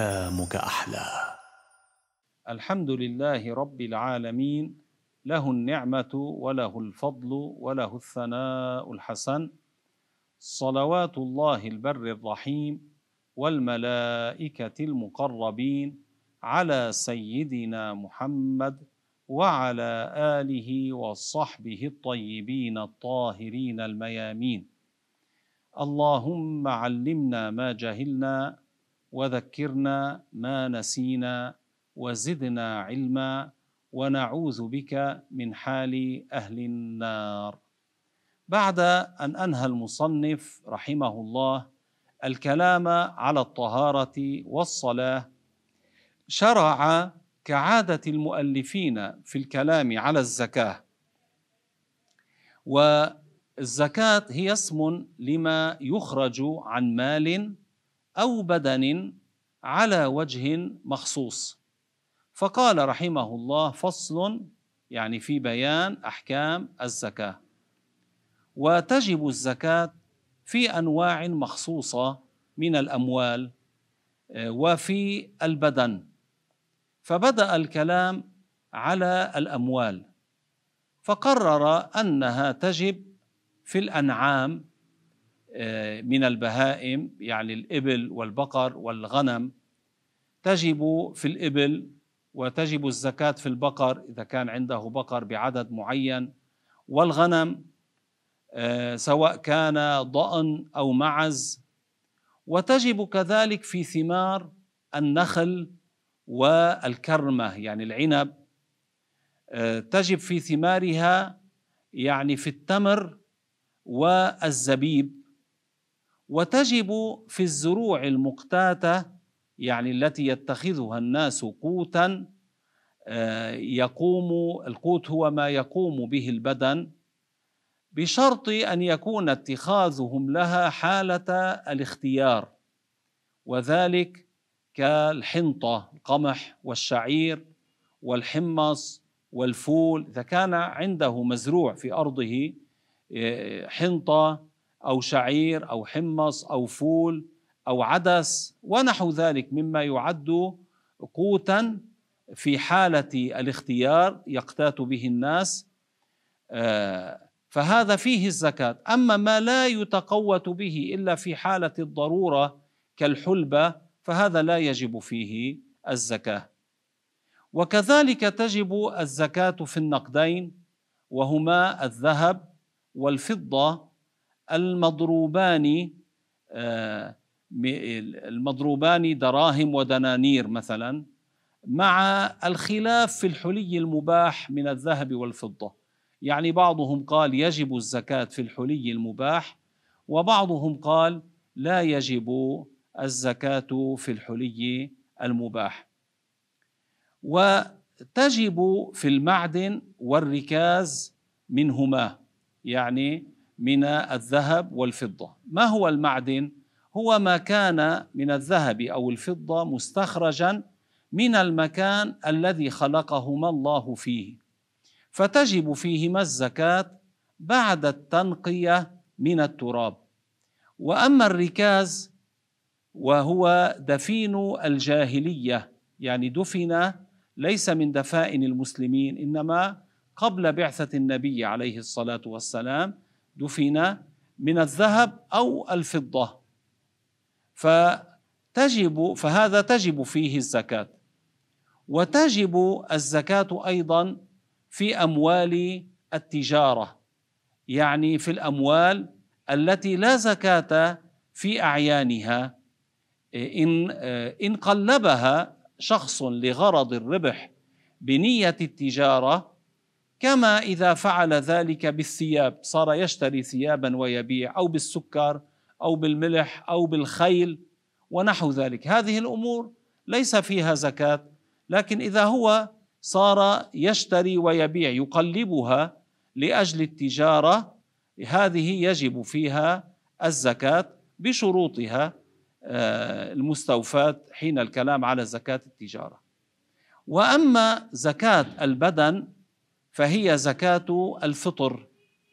ايامك أحلى. الحمد لله رب العالمين له النعمة وله الفضل وله الثناء الحسن صلوات الله البر الرحيم والملائكة المقربين على سيدنا محمد وعلى آله وصحبه الطيبين الطاهرين الميامين. اللهم علمنا ما جهلنا وذكرنا ما نسينا وزدنا علما ونعوذ بك من حال أهل النار. بعد أن أنهى المصنف رحمه الله الكلام على الطهارة والصلاة شرع كعادة المؤلفين في الكلام على الزكاة. والزكاة هي اسم لما يخرج عن مال أو بدن على وجه مخصوص. فقال رحمه الله فصل يعني في بيان أحكام الزكاة. وتجب الزكاة في أنواع مخصوصة من الأموال وفي البدن. فبدأ الكلام على الأموال. فقرر أنها تجب في الأنعام من البهائم يعني الإبل والبقر والغنم. تجب في الإبل وتجب الزكاة في البقر إذا كان عنده بقر بعدد معين. والغنم سواء كان ضأن أو معز. وتجب كذلك في ثمار النخل والكرمة يعني العنب. تجب في ثمارها يعني في التمر والزبيب. وتجب في الزروع المقتاتة يعني التي يتخذها الناس قوتا يقوم القوت هو ما يقوم به البدن بشرط أن يكون اتخاذهم لها حالة الاختيار وذلك كالحنطة القمح والشعير والحمص والفول. إذا كان عنده مزروع في أرضه حنطة أو شعير أو حمص أو فول أو عدس ونحو ذلك مما يعد قوتا في حالة الاختيار يقتات به الناس فهذا فيه الزكاة. أما ما لا يتقوت به إلا في حالة الضرورة كالحلبة فهذا لا يجب فيه الزكاة. وكذلك تجب الزكاة في النقدين وهما الذهب والفضة المضروبان المضروبان دراهم ودنانير مثلا مع الخلاف في الحلي المباح من الذهب والفضة. يعني بعضهم قال يجب الزكاة في الحلي المباح وبعضهم قال لا يجب الزكاة في الحلي المباح. وتجب في المعدن والركاز منهما يعني من الذهب والفضة. ما هو المعدن؟ هو ما كان من الذهب أو الفضة مستخرجا من المكان الذي خلقهما الله فيه. فتجب فيهما الزكاة بعد التنقية من التراب. وأما الركاز وهو دفين الجاهلية يعني دفن ليس من دفائن المسلمين إنما قبل بعثة النبي عليه الصلاة والسلام دفن من الذهب أو الفضة. فتجب فهذا تجب فيه الزكاة. وتجب الزكاة أيضا في أموال التجارة. يعني في الأموال التي لا زكاة في أعيانها. ان إن قلبها شخص لغرض الربح بنية التجارة كما إذا فعل ذلك بالثياب صار يشتري ثيابا ويبيع أو بالسكر أو بالملح أو بالخيل ونحو ذلك. هذه الأمور ليس فيها زكاة لكن إذا هو صار يشتري ويبيع يقلبها لأجل التجارة هذه يجب فيها الزكاة بشروطها المستوفاة حين الكلام على زكاة التجارة. وأما زكاة البدن فهي زكاة الفطر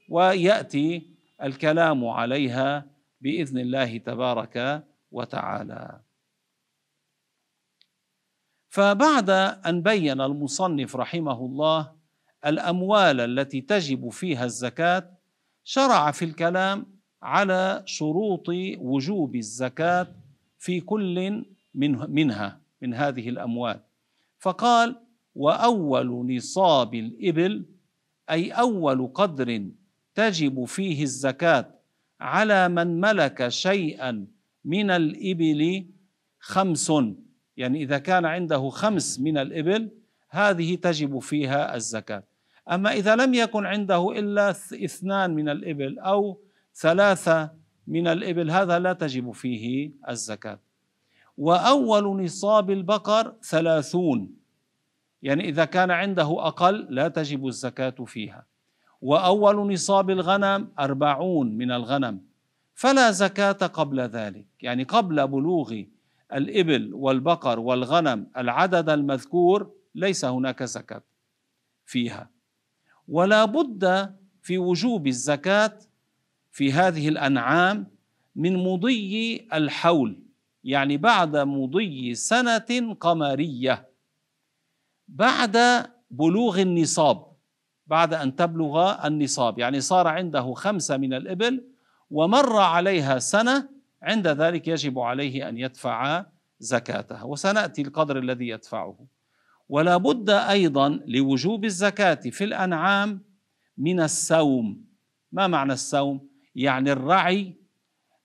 ويأتي الكلام عليها بإذن الله تبارك وتعالى. فبعد أن بين المصنف رحمه الله الأموال التي تجب فيها الزكاة شرع في الكلام على شروط وجوب الزكاة في كل من منها من هذه الأموال. فقال وأول نصاب الإبل أي أول قدر تجب فيه الزكاة على من ملك شيئا من الإبل خمس. يعني إذا كان عنده خمس من الإبل هذه تجب فيها الزكاة. أما إذا لم يكن عنده إلا اثنان من الإبل أو ثلاثة من الإبل هذا لا تجب فيه الزكاة. وأول نصاب البقر ثلاثون. يعني إذا كان عنده أقل لا تجب الزكاة فيها. وأول نصاب الغنم أربعون من الغنم فلا زكاة قبل ذلك. يعني قبل بلوغ الإبل والبقر والغنم العدد المذكور ليس هناك زكاة فيها. ولا بد في وجوب الزكاة في هذه الأنعام من مضي الحول يعني بعد مضي سنة قمرية. بعد بلوغ النصاب بعد أن تبلغ النصاب يعني صار عنده خمسة من الإبل ومر عليها سنة عند ذلك يجب عليه أن يدفع زكاتها وسنأتي القدر الذي يدفعه. ولا بد أيضا لوجوب الزكاة في الأنعام من السوم ما معنى السوم يعني الرعي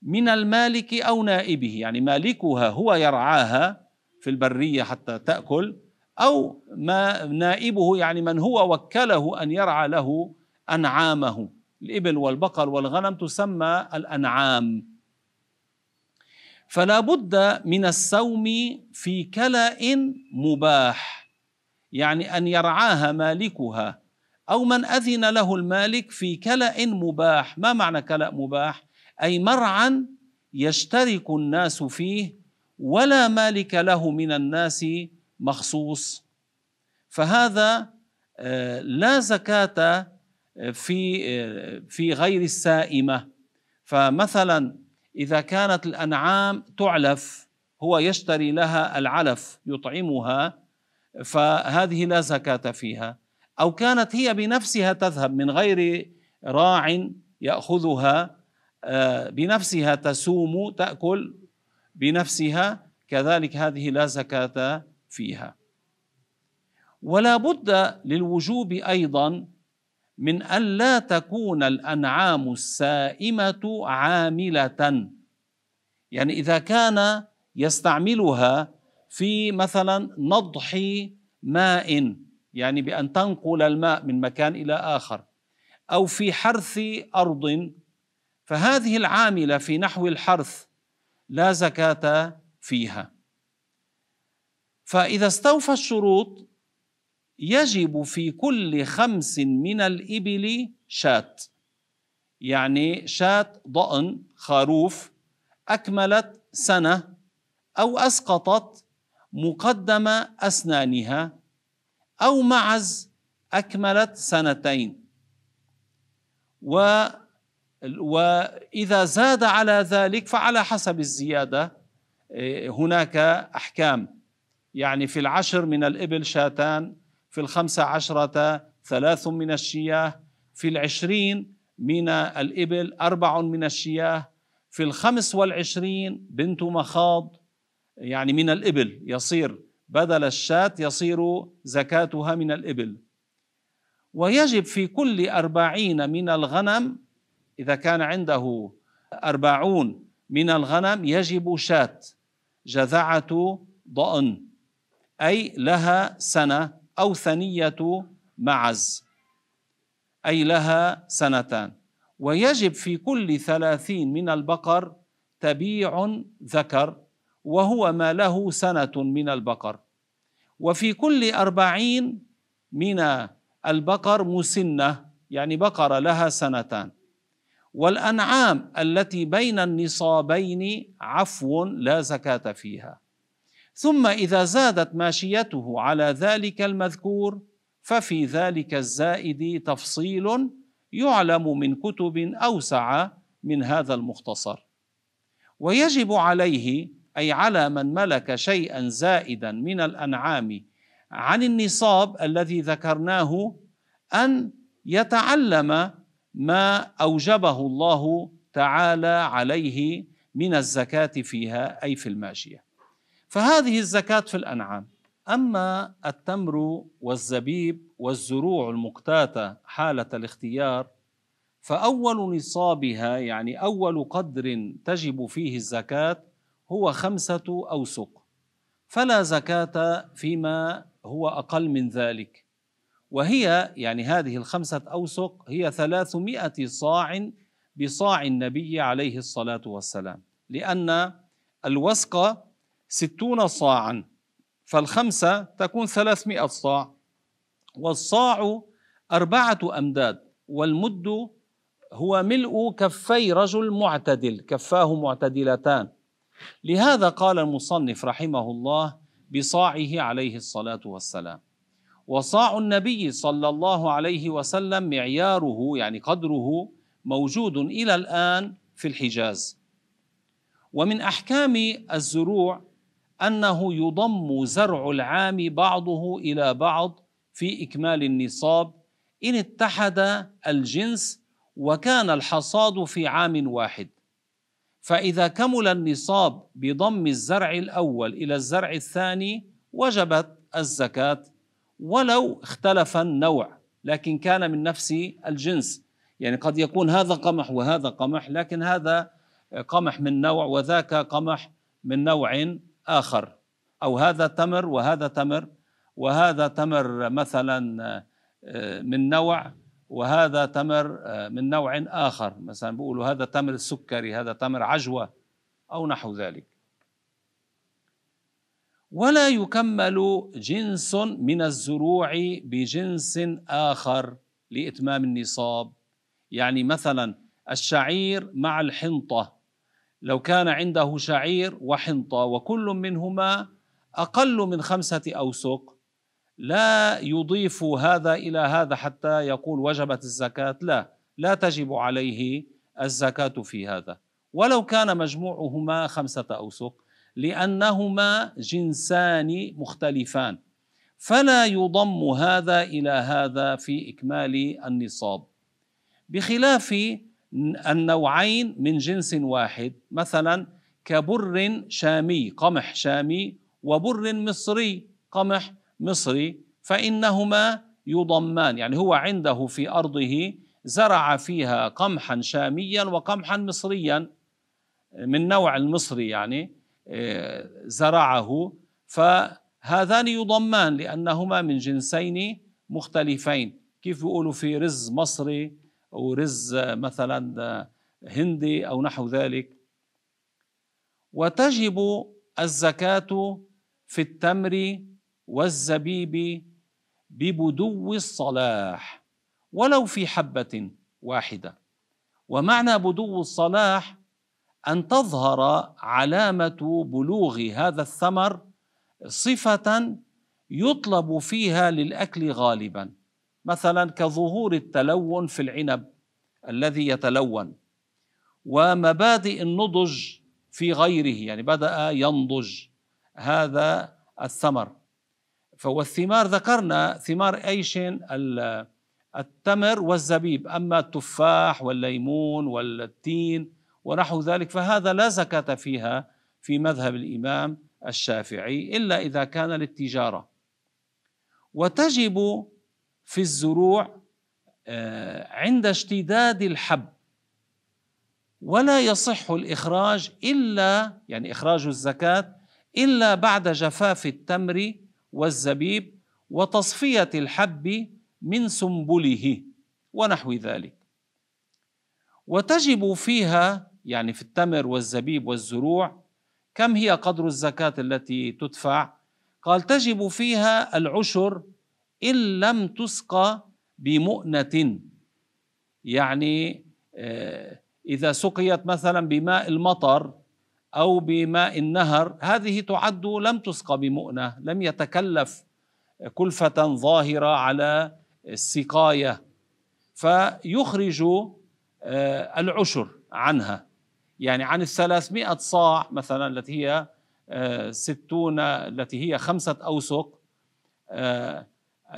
من المالك أو نائبه يعني مالكها هو يرعاها في البرية حتى تأكل أو ما نائبه يعني من هو وكله أن يرعى له أنعامه. الإبل والبقر والغنم تسمى الأنعام. فلا بد من السوم في كلأ مباح يعني أن يرعاها مالكها. أو من أذن له المالك في كلأ مباح. ما معنى كلأ مباح؟ أي مرعا يشترك الناس فيه ولا مالك له من الناس مخصوص. فهذا آه، لا زكاة في آه، في غير السائمة. فمثلا إذا كانت الأنعام تعلف هو يشتري لها العلف يطعمها فهذه لا زكاة فيها. أو كانت هي بنفسها تذهب من غير راع يأخذها آه، بنفسها تسوم تأكل بنفسها كذلك هذه لا زكاة فيها. ولا بد للوجوب أيضا من أن لا تكون الأنعام السائمة عاملة. يعني إذا كان يستعملها في مثلا نضح ماء يعني بأن تنقل الماء من مكان إلى آخر أو في حرث أرض فهذه العاملة في نحو الحرث لا زكاة فيها. فإذا استوفى الشروط يجب في كل خمس من الإبل شاة. يعني شاة ضأن خروف أكملت سنة أو أسقطت مقدم أسنانها أو معز أكملت سنتين. و وإذا زاد على ذلك فعلى حسب الزيادة إيه، هناك أحكام. يعني في العشر من الإبل شاتان في الخمسة عشرة ثلاث من الشياه في العشرين من الإبل أربع من الشياه في الخمس والعشرين بنت مخاض يعني من الإبل يصير بدل الشاة يصير زكاتها من الإبل. ويجب في كل أربعين من الغنم إذا كان عنده أربعون من الغنم يجب شاة جذعة ضأن. أي لها سنة أو ثنية معز. أي لها سنتان. ويجب في كل ثلاثين من البقر تبيع ذكر وهو ما له سنة من البقر. وفي كل أربعين من البقر مسنة يعني بقرة لها سنتان. والأنعام التي بين النصابين عفو لا زكاة فيها. ثم إذا زادت ماشيته على ذلك المذكور ففي ذلك الزائد تفصيل يعلم من كتب أوسع من هذا المختصر. ويجب عليه أي على من ملك شيئا زائدا من الأنعام عن النصاب الذي ذكرناه أن يتعلم ما أوجبه الله تعالى عليه من الزكاة فيها أي في الماشية. فهذه الزكاة في الأنعام. أما التمر والزبيب والزروع المقتاتة حالة الاختيار فأول نصابها يعني أول قدر تجب فيه الزكاة هو خمسة أوسق. فلا زكاة فيما هو أقل من ذلك. وهي يعني هذه الخمسة أوسق هي ثلاثمائة صاع بصاع النبي عليه الصلاة والسلام. لأن الوسق ستون صاعا فالخمسة تكون ثلاثمائة صاع والصاع أربعة أمداد والمد هو ملء كفي رجل معتدل كفاه معتدلتان. لهذا قال المصنف رحمه الله بصاعه عليه الصلاة والسلام. وصاع النبي صلى الله عليه وسلم معياره يعني قدره موجود إلى الآن في الحجاز. ومن أحكام الزروع أنه يضم زرع العام بعضه إلى بعض في إكمال النصاب. إن اتحد الجنس وكان الحصاد في عام واحد. فإذا كمل النصاب بضم الزرع الأول إلى الزرع الثاني وجبت الزكاة ولو اختلف النوع لكن كان من نفس الجنس. يعني قد يكون هذا قمح وهذا قمح لكن هذا قمح من نوع وذاك قمح من نوع آخر. أو هذا تمر وهذا تمر وهذا تمر مثلا آه، من نوع وهذا تمر آه، من نوع آخر. مثلا بيقولوا هذا تمر سكري هذا تمر عجوة أو نحو ذلك. ولا يكمل جنس من الزروع بجنس آخر لإتمام النصاب. يعني مثلا الشعير مع الحنطة. لو كان عنده شعير وحنطة وكل منهما أقل من خمسة أوسق لا يضيف هذا إلى هذا حتى يقول وجبت الزكاة. لا لا تجب عليه الزكاة في هذا. ولو كان مجموعهما خمسة أوسق لأنهما جنسان مختلفان. فلا يضم هذا إلى هذا في إكمال النصاب. بخلاف النوعين من جنس واحد. مثلا كبر شامي قمح شامي وبر مصري قمح مصري. فإنهما يضمان يعني هو عنده في أرضه زرع فيها قمحا شاميا وقمحا مصريا. من نوع المصري يعني آه، زرعه. فهذان يضمان لأنهما من جنسين مختلفين. كيف يقولوا في رز مصري أو رز مثلا هندي أو نحو ذلك. وتجب الزكاة في التمر والزبيب ببدو الصلاح ولو في حبة واحدة. ومعنى بدو الصلاح أن تظهر علامة بلوغ هذا الثمر صفة يطلب فيها للأكل غالباً. مثلا كظهور التلون في العنب الذي يتلون ومبادئ النضج في غيره يعني بدأ ينضج هذا الثمر. فهو الثمار ذكرنا ثمار إيش؟ التمر والزبيب. أما التفاح والليمون والتين ونحو ذلك فهذا لا زكاة فيها في مذهب الإمام الشافعي إلا إذا كان للتجارة. وتجب في الزروع آه، عند اشتداد الحب. ولا يصح الإخراج إلا يعني إخراج الزكاة إلا بعد جفاف التمر والزبيب وتصفية الحب من سنبله ونحو ذلك. وتجب فيها يعني في التمر والزبيب والزروع كم هي قدر الزكاة التي تدفع؟ قال تجب فيها العشر إن لم تسقى بمؤنة. يعني آه، إذا سقيت مثلا بماء المطر أو بماء النهر هذه تعد لم تسقى بمؤنة لم يتكلف كلفة ظاهرة على السقاية. فيخرج آه، العشر عنها. يعني عن الثلاثمائة صاع مثلا التي هي ستون التي هي خمسة أوسق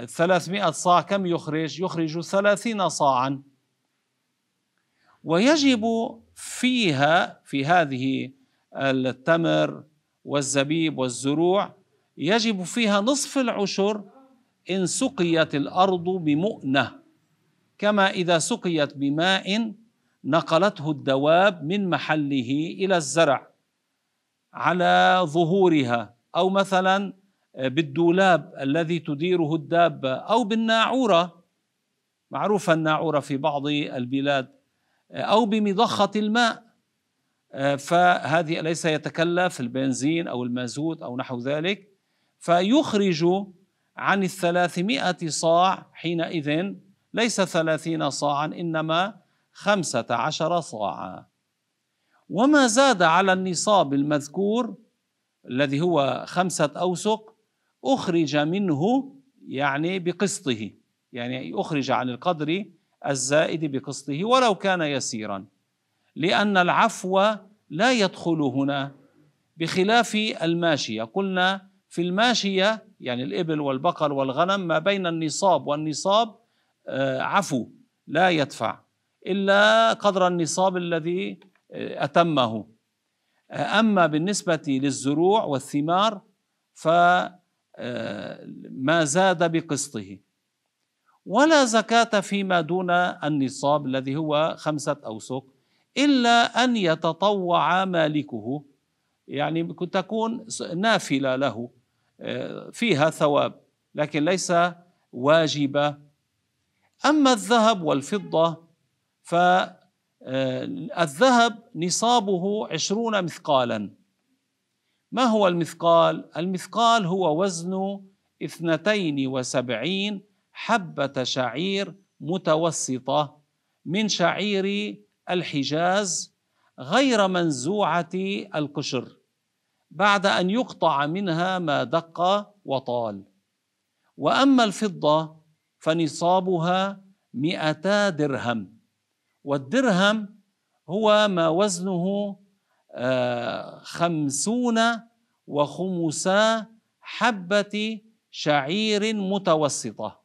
ثلاثمائة صاع كم يخرج؟ يخرج ثلاثين صاعا. ويجب فيها في هذه التمر والزبيب والزروع يجب فيها نصف العشر إن سقيت الأرض بمؤنة. كما إذا سقيت بماء نقلته الدواب من محله إلى الزرع على ظهورها. أو مثلا بالدولاب الذي تديره الدابة أو بالناعورة. معروفة الناعورة في بعض البلاد أو بمضخة الماء. فهذه ليس يتكلف البنزين أو المازوت أو نحو ذلك؟ فيخرج عن الثلاثمائة صاع حينئذ ليس ثلاثين صاعا إنما خمسة عشر صاعا. وما زاد على النصاب المذكور الذي هو خمسة أوسق أخرج منه يعني بقسطه يعني أخرج عن القدر الزائد بقسطه ولو كان يسيرا. لأن العفو لا يدخل هنا بخلاف الماشية. قلنا في الماشية يعني الإبل والبقر والغنم ما بين النصاب والنصاب آه، عفو لا يدفع إلا قدر النصاب الذي آه، أتمه. آه، أما بالنسبة للزروع والثمار فما زاد بقسطه. ولا زكاة فيما دون النصاب الذي هو خمسة أوسق إلا أن يتطوع مالكه. يعني تكون نافلة له فيها ثواب لكن ليس واجبة. أما الذهب والفضة فالذهب نصابه عشرون مثقالا. ما هو المثقال؟ المثقال هو وزن اثنتين وسبعين حبة شعير متوسطة من شعير الحجاز غير منزوعة القشر بعد أن يقطع منها ما دق وطال وأما الفضة فنصابها مئتا درهم والدرهم هو ما وزنه خمسون وخمسا حبة شعير متوسطة.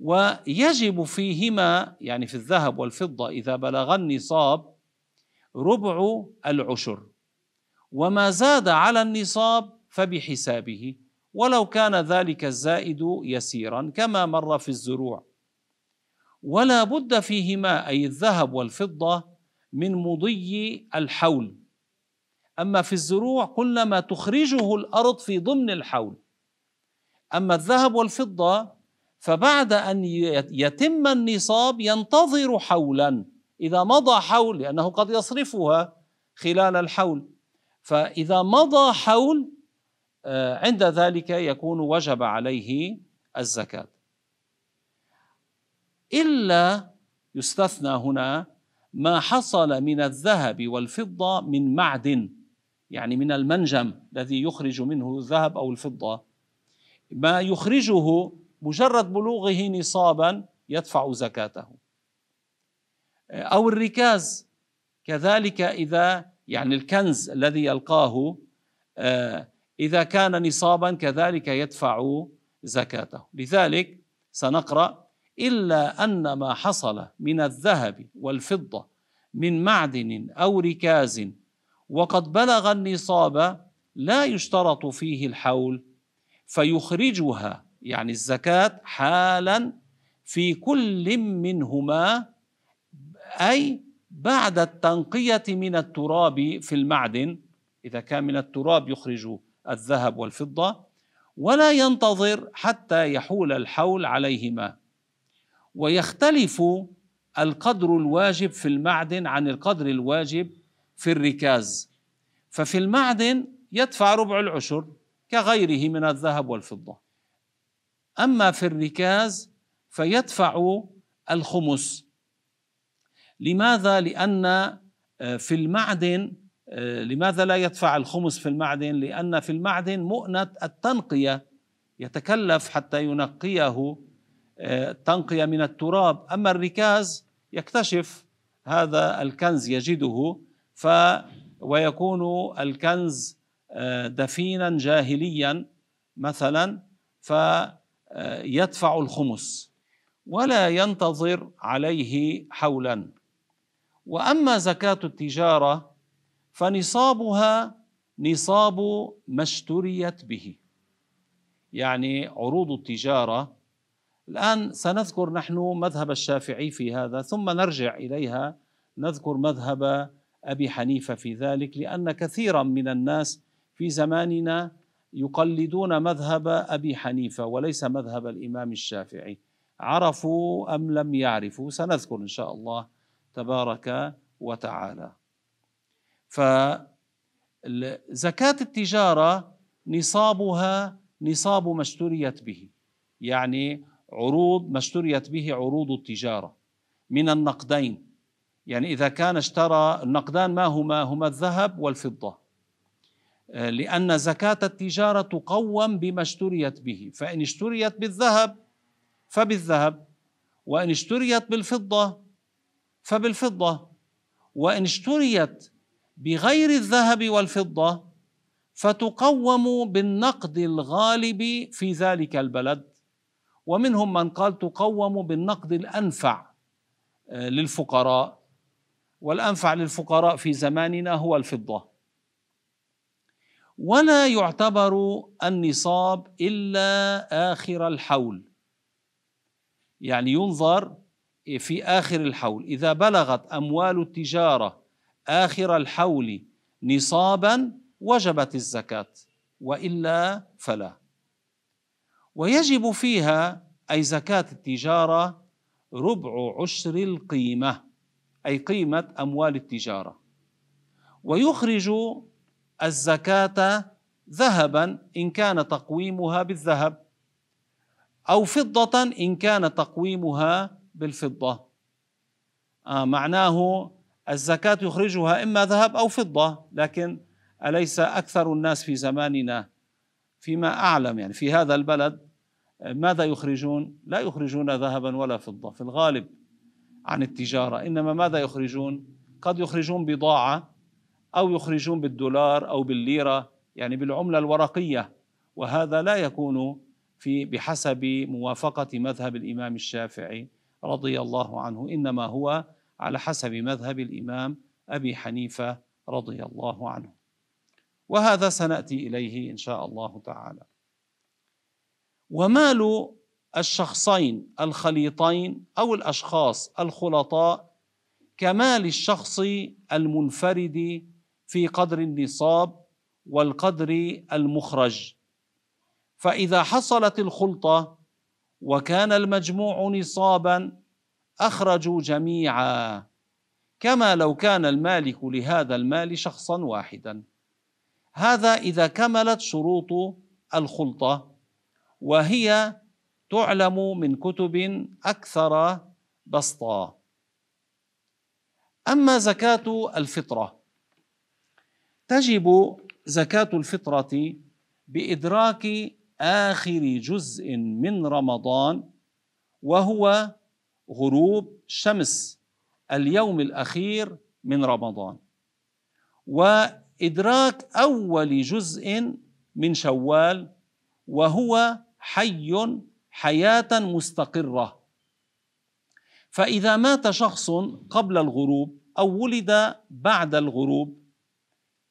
ويجب فيهما يعني في الذهب والفضة إذا بلغ النصاب ربع العشر. وما زاد على النصاب فبحسابه. ولو كان ذلك الزائد يسيرا كما مر في الزروع. ولا بد فيهما أي الذهب والفضة من مضي الحول. أما في الزروع قلنا ما تخرجه الأرض في ضمن الحول. أما الذهب والفضة فبعد أن يتم النصاب ينتظر حولا. إذا مضى حول لأنه قد يصرفها خلال الحول. فإذا مضى حول آه، عند ذلك يكون وجب عليه الزكاة. إلا يستثنى هنا ما حصل من الذهب والفضة من معدن يعني من المنجم الذي يخرج منه الذهب أو الفضة. ما يخرجه مجرد بلوغه نصابا يدفع زكاته. أو الركاز كذلك إذا يعني الكنز الذي يلقاه آه، إذا كان نصابا كذلك يدفع زكاته. لذلك سنقرأ إلا أن ما حصل من الذهب والفضة من معدن أو ركاز وقد بلغ النصاب لا يشترط فيه الحول فيخرجها يعني الزكاة حالا في كل منهما أي بعد التنقية من التراب في المعدن إذا كان من التراب يخرج الذهب والفضة ولا ينتظر حتى يحول الحول عليهما. ويختلف القدر الواجب في المعدن عن القدر الواجب في الركاز ففي المعدن يدفع ربع العشر كغيره من الذهب والفضة أما في الركاز فيدفع الخمس لماذا؟ لأن آه، في المعدن آه، لماذا لا يدفع الخمس في المعدن؟ لأن في المعدن مؤنة التنقية يتكلف حتى ينقيه تنقية من التراب. أما الركاز يكتشف هذا الكنز يجده ف ويكون الكنز آه، دفينا جاهليا مثلا فيدفع الخمس ولا ينتظر عليه حولا. وأما زكاة التجارة فنصابها نصاب ما اشتريت به. يعني عروض التجارة الآن سنذكر نحن مذهب الشافعي في هذا ثم نرجع إليها. نذكر مذهب أبي حنيفة في ذلك لأن كثيرا من الناس في زماننا يقلدون مذهب أبي حنيفة وليس مذهب الإمام الشافعي. عرفوا أم لم يعرفوا؟ سنذكر إن شاء الله تبارك وتعالى. فزكاه التجارة نصابها نصاب ما اشتريت به يعني عروض ما اشتريت به عروض التجارة من النقدين. يعني إذا كان اشترى النقدان ما هما؟ هما الذهب والفضة. لأن زكاة التجارة تقوم بما اشتريت به. فإن اشتريت بالذهب فبالذهب وإن اشتريت بالفضة فبالفضة وإن اشتريت بغير الذهب والفضة فتقوم بالنقد الغالب في ذلك البلد. ومنهم من قال تقوم بالنقد الأنفع آه، للفقراء. والأنفع للفقراء في زماننا هو الفضة. ولا يعتبر النصاب إلا آخر الحول. يعني ينظر في آخر الحول. إذا بلغت أموال التجارة آخر الحول نصابا وجبت الزكاة وإلا فلا. ويجب فيها أي زكاة التجارة ربع عشر القيمة أي قيمة أموال التجارة. ويخرج الزكاة ذهبا إن كان تقويمها بالذهب أو فضة إن كان تقويمها بالفضة. آه معناه الزكاة يخرجها إما ذهب أو فضة لكن أليس أكثر الناس في زماننا فيما أعلم يعني في هذا البلد ماذا يخرجون؟ لا يخرجون ذهبا ولا فضة في الغالب عن التجارة إنما ماذا يخرجون؟ قد يخرجون بضاعة أو يخرجون بالدولار أو بالليرة يعني بالعملة الورقية وهذا لا يكون في بحسب موافقة مذهب الإمام الشافعي رضي الله عنه إنما هو على حسب مذهب الإمام أبي حنيفة رضي الله عنه وهذا سنأتي إليه إن شاء الله تعالى. ومال الشخصين الخليطين أو الأشخاص الخلطاء كمال الشخص المنفرد في قدر النصاب والقدر المخرج. فإذا حصلت الخلطة وكان المجموع نصابا أخرجوا جميعا. كما لو كان المالك لهذا المال شخصا واحدا. هذا إذا كملت شروط الخلطة وهي تعلم من كتب أكثر بسطا. أما زكاة الفطرة تجب زكاة الفطرة بإدراك آخر جزء من رمضان وهو غروب شمس اليوم الأخير من رمضان. وإدراك أول جزء من شوال وهو حي حياة مستقرة. فإذا مات شخص قبل الغروب أو ولد بعد الغروب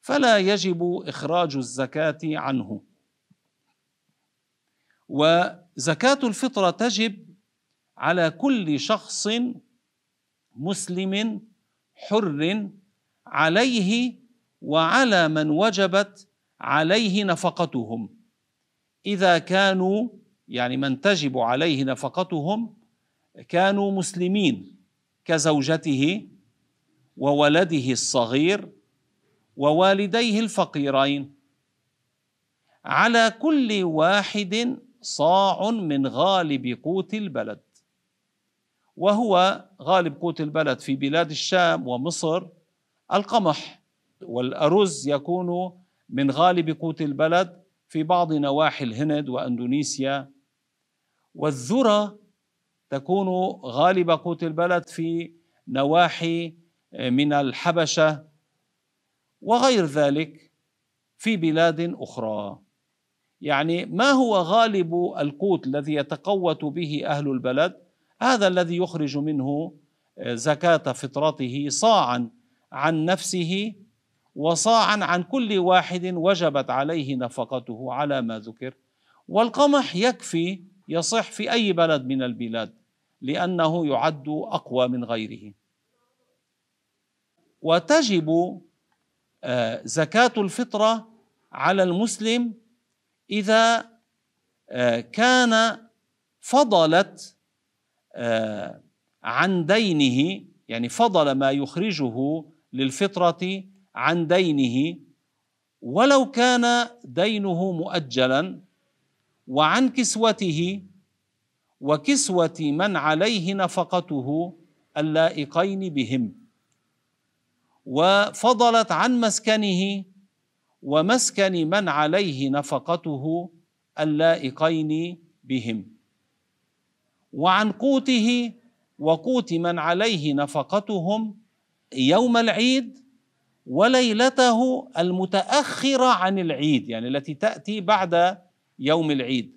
فلا يجب إخراج الزكاة عنه. وزكاة الفطرة تجب على كل شخص مسلم حر عليه وعلى من وجبت عليه نفقتهم. إذا كانوا يعني من تجب عليه نفقتهم كانوا مسلمين كزوجته وولده الصغير ووالديه الفقيرين. على كل واحد صاع من غالب قوت البلد. وهو غالب قوت البلد في بلاد الشام ومصر القمح. والأرز يكون من غالب قوت البلد في بعض نواحي الهند وأندونيسيا. والذرة تكون غالب قوت البلد في نواحي من الحبشة وغير ذلك في بلاد أخرى. يعني ما هو غالب القوت الذي يتقوت به أهل البلد؟ هذا الذي يخرج منه آه، زكاة فطرته صاعا عن نفسه وصاعا عن كل واحد وجبت عليه نفقته على ما ذكر. والقمح يكفي يصح في أي بلد من البلاد لأنه يعد أقوى من غيره. وتجب آه، زكاة الفطرة على المسلم إذا آه، كان فضلت آه، عن دينه يعني فضل ما يخرجه للفطرة عن دينه ولو كان دينه مؤجلا وعن كسوته وكسوة من عليه نفقته اللائقين بهم. وفضلت عن مسكنه ومسكن من عليه نفقته اللائقين بهم. وعن قوته وقوت من عليه نفقتهم يوم العيد وليلته المتأخرة عن العيد يعني التي تأتي بعد يوم العيد.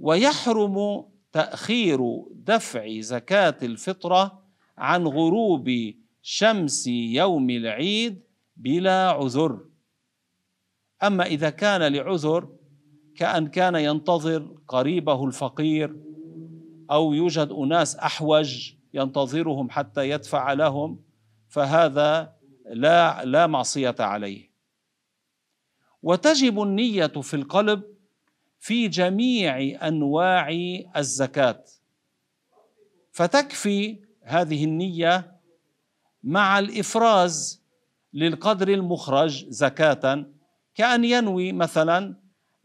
ويحرم تأخير دفع زكاة الفطرة عن غروب شمس يوم العيد بلا عذر. أما إذا كان لعذر كأن كان ينتظر قريبه الفقير أو يوجد أناس أحوج ينتظرهم حتى يدفع لهم فهذا لا لا معصية عليه. وتجب النية في القلب في جميع أنواع الزكاة. فتكفي هذه النية مع الإفراز للقدر المخرج زكاة كأن ينوي مثلا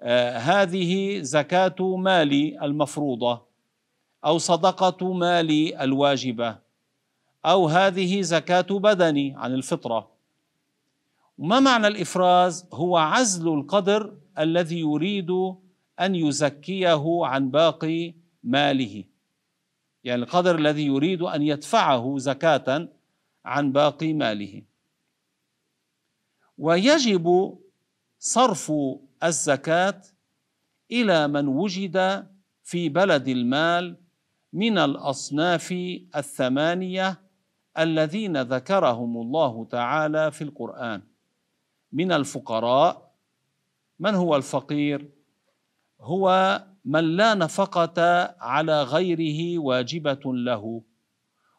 آه هذه زكاة مالي المفروضة أو صدقة مالي الواجبة. أو هذه زكاة بدني عن الفطرة. وما معنى الإفراز؟ هو عزل القدر الذي يريد أن يزكيه عن باقي ماله. يعني القدر الذي يريد أن يدفعه زكاة عن باقي ماله. ويجب صرف الزكاة إلى من وجد في بلد المال من الأصناف الثمانية الذين ذكرهم الله تعالى في القرآن. من الفقراء من هو الفقير؟ هو من لا نفقة على غيره واجبة له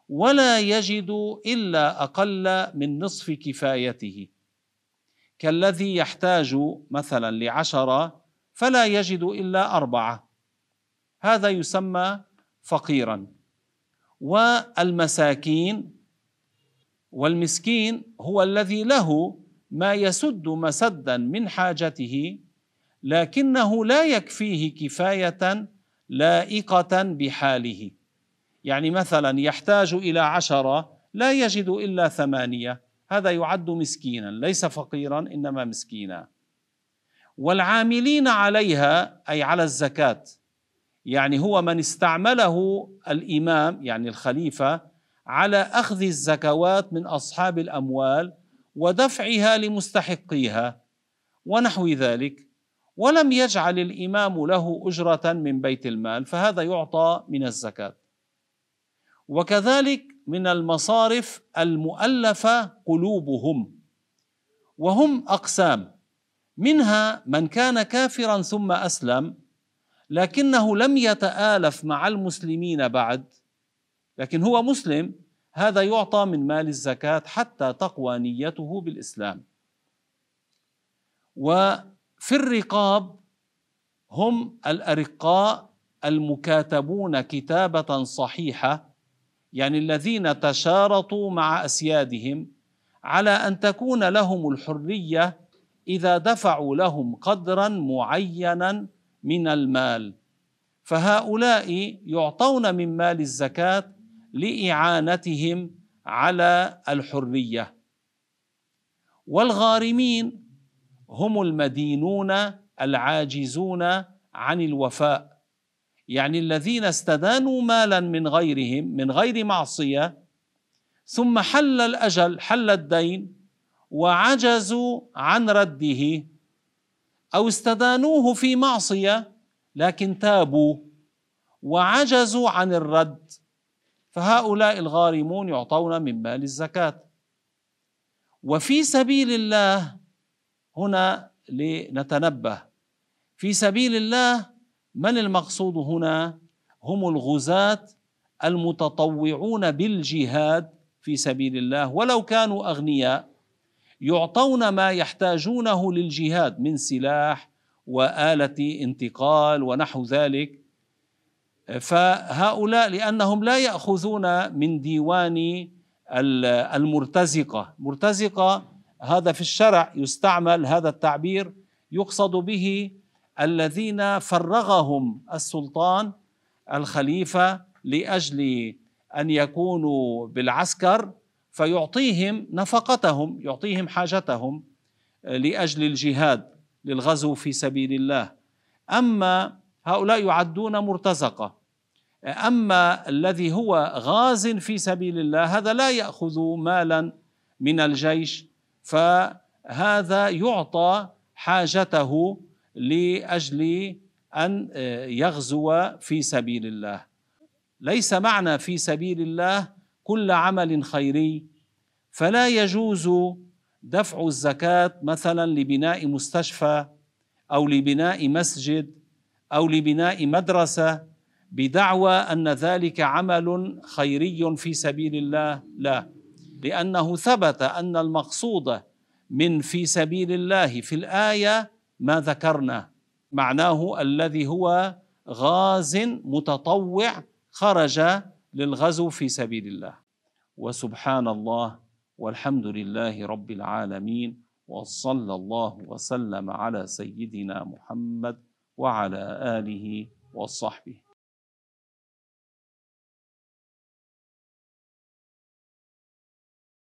ولا يجد إلا أقل من نصف كفايته. كالذي يحتاج مثلا لعشرة فلا يجد إلا أربعة. هذا يسمى فقيرا. والمساكين والمسكين هو الذي له ما يسد مسدا من حاجته لكنه لا يكفيه كفاية لائقة بحاله. يعني مثلا يحتاج إلى عشرة لا يجد إلا ثمانية هذا يعد مسكينا ليس فقيرا إنما مسكينا. والعاملين عليها أي على الزكاة يعني هو من استعمله الإمام يعني الخليفة على أخذ الزكوات من أصحاب الأموال ودفعها لمستحقيها ونحو ذلك. ولم يجعل الإمام له أجرة من بيت المال فهذا يعطى من الزكاة. وكذلك من المصارف المؤلفة قلوبهم وهم أقسام. منها من كان كافرا ثم أسلم لكنه لم يتآلف مع المسلمين بعد. لكن هو مسلم هذا يعطى من مال الزكاة حتى تقوى نيته بالإسلام. وفي الرقاب هم الأرقاء المكاتبون كتابة صحيحة يعني الذين تشارطوا مع أسيادهم على أن تكون لهم الحرية إذا دفعوا لهم قدرا معينا من المال. فهؤلاء يعطون من مال الزكاة لإعانتهم على الحرية. والغارمين هم المدينون العاجزون عن الوفاء يعني الذين استدانوا مالا من غيرهم من غير معصية ثم حل الأجل حل الدين وعجزوا عن رده أو استدانوه في معصية لكن تابوا وعجزوا عن الرد. فهؤلاء الغارمون يعطون من مال الزكاة. وفي سبيل الله هنا لنتنبه. في سبيل الله من المقصود هنا؟ هم الغزاة المتطوعون بالجهاد في سبيل الله. ولو كانوا أغنياء يعطون ما يحتاجونه للجهاد من سلاح وآلة انتقال ونحو ذلك. فهؤلاء لأنهم لا يأخذون من ديوان المرتزقة. مرتزقة هذا في الشرع يستعمل هذا التعبير يقصد به الذين فرغهم السلطان الخليفة لأجل أن يكونوا بالعسكر فيعطيهم نفقتهم يعطيهم حاجتهم لأجل الجهاد للغزو في سبيل الله. أما هؤلاء يعدون مرتزقة. أما الذي هو غاز في سبيل الله هذا لا يأخذ مالا من الجيش فهذا يعطى حاجته لأجل أن يغزو في سبيل الله. ليس معنى في سبيل الله كل عمل خيري فلا يجوز دفع الزكاة مثلا لبناء مستشفى أو لبناء مسجد أو لبناء مدرسة بدعوى أن ذلك عمل خيري في سبيل الله؟ لا لأنه ثبت أن المقصود من في سبيل الله في الآية ما ذكرنا معناه الذي هو غاز متطوع خرج للغزو في سبيل الله. وسبحان الله والحمد لله رب العالمين وصلى الله وسلم على سيدنا محمد وعلى آله وصحبه.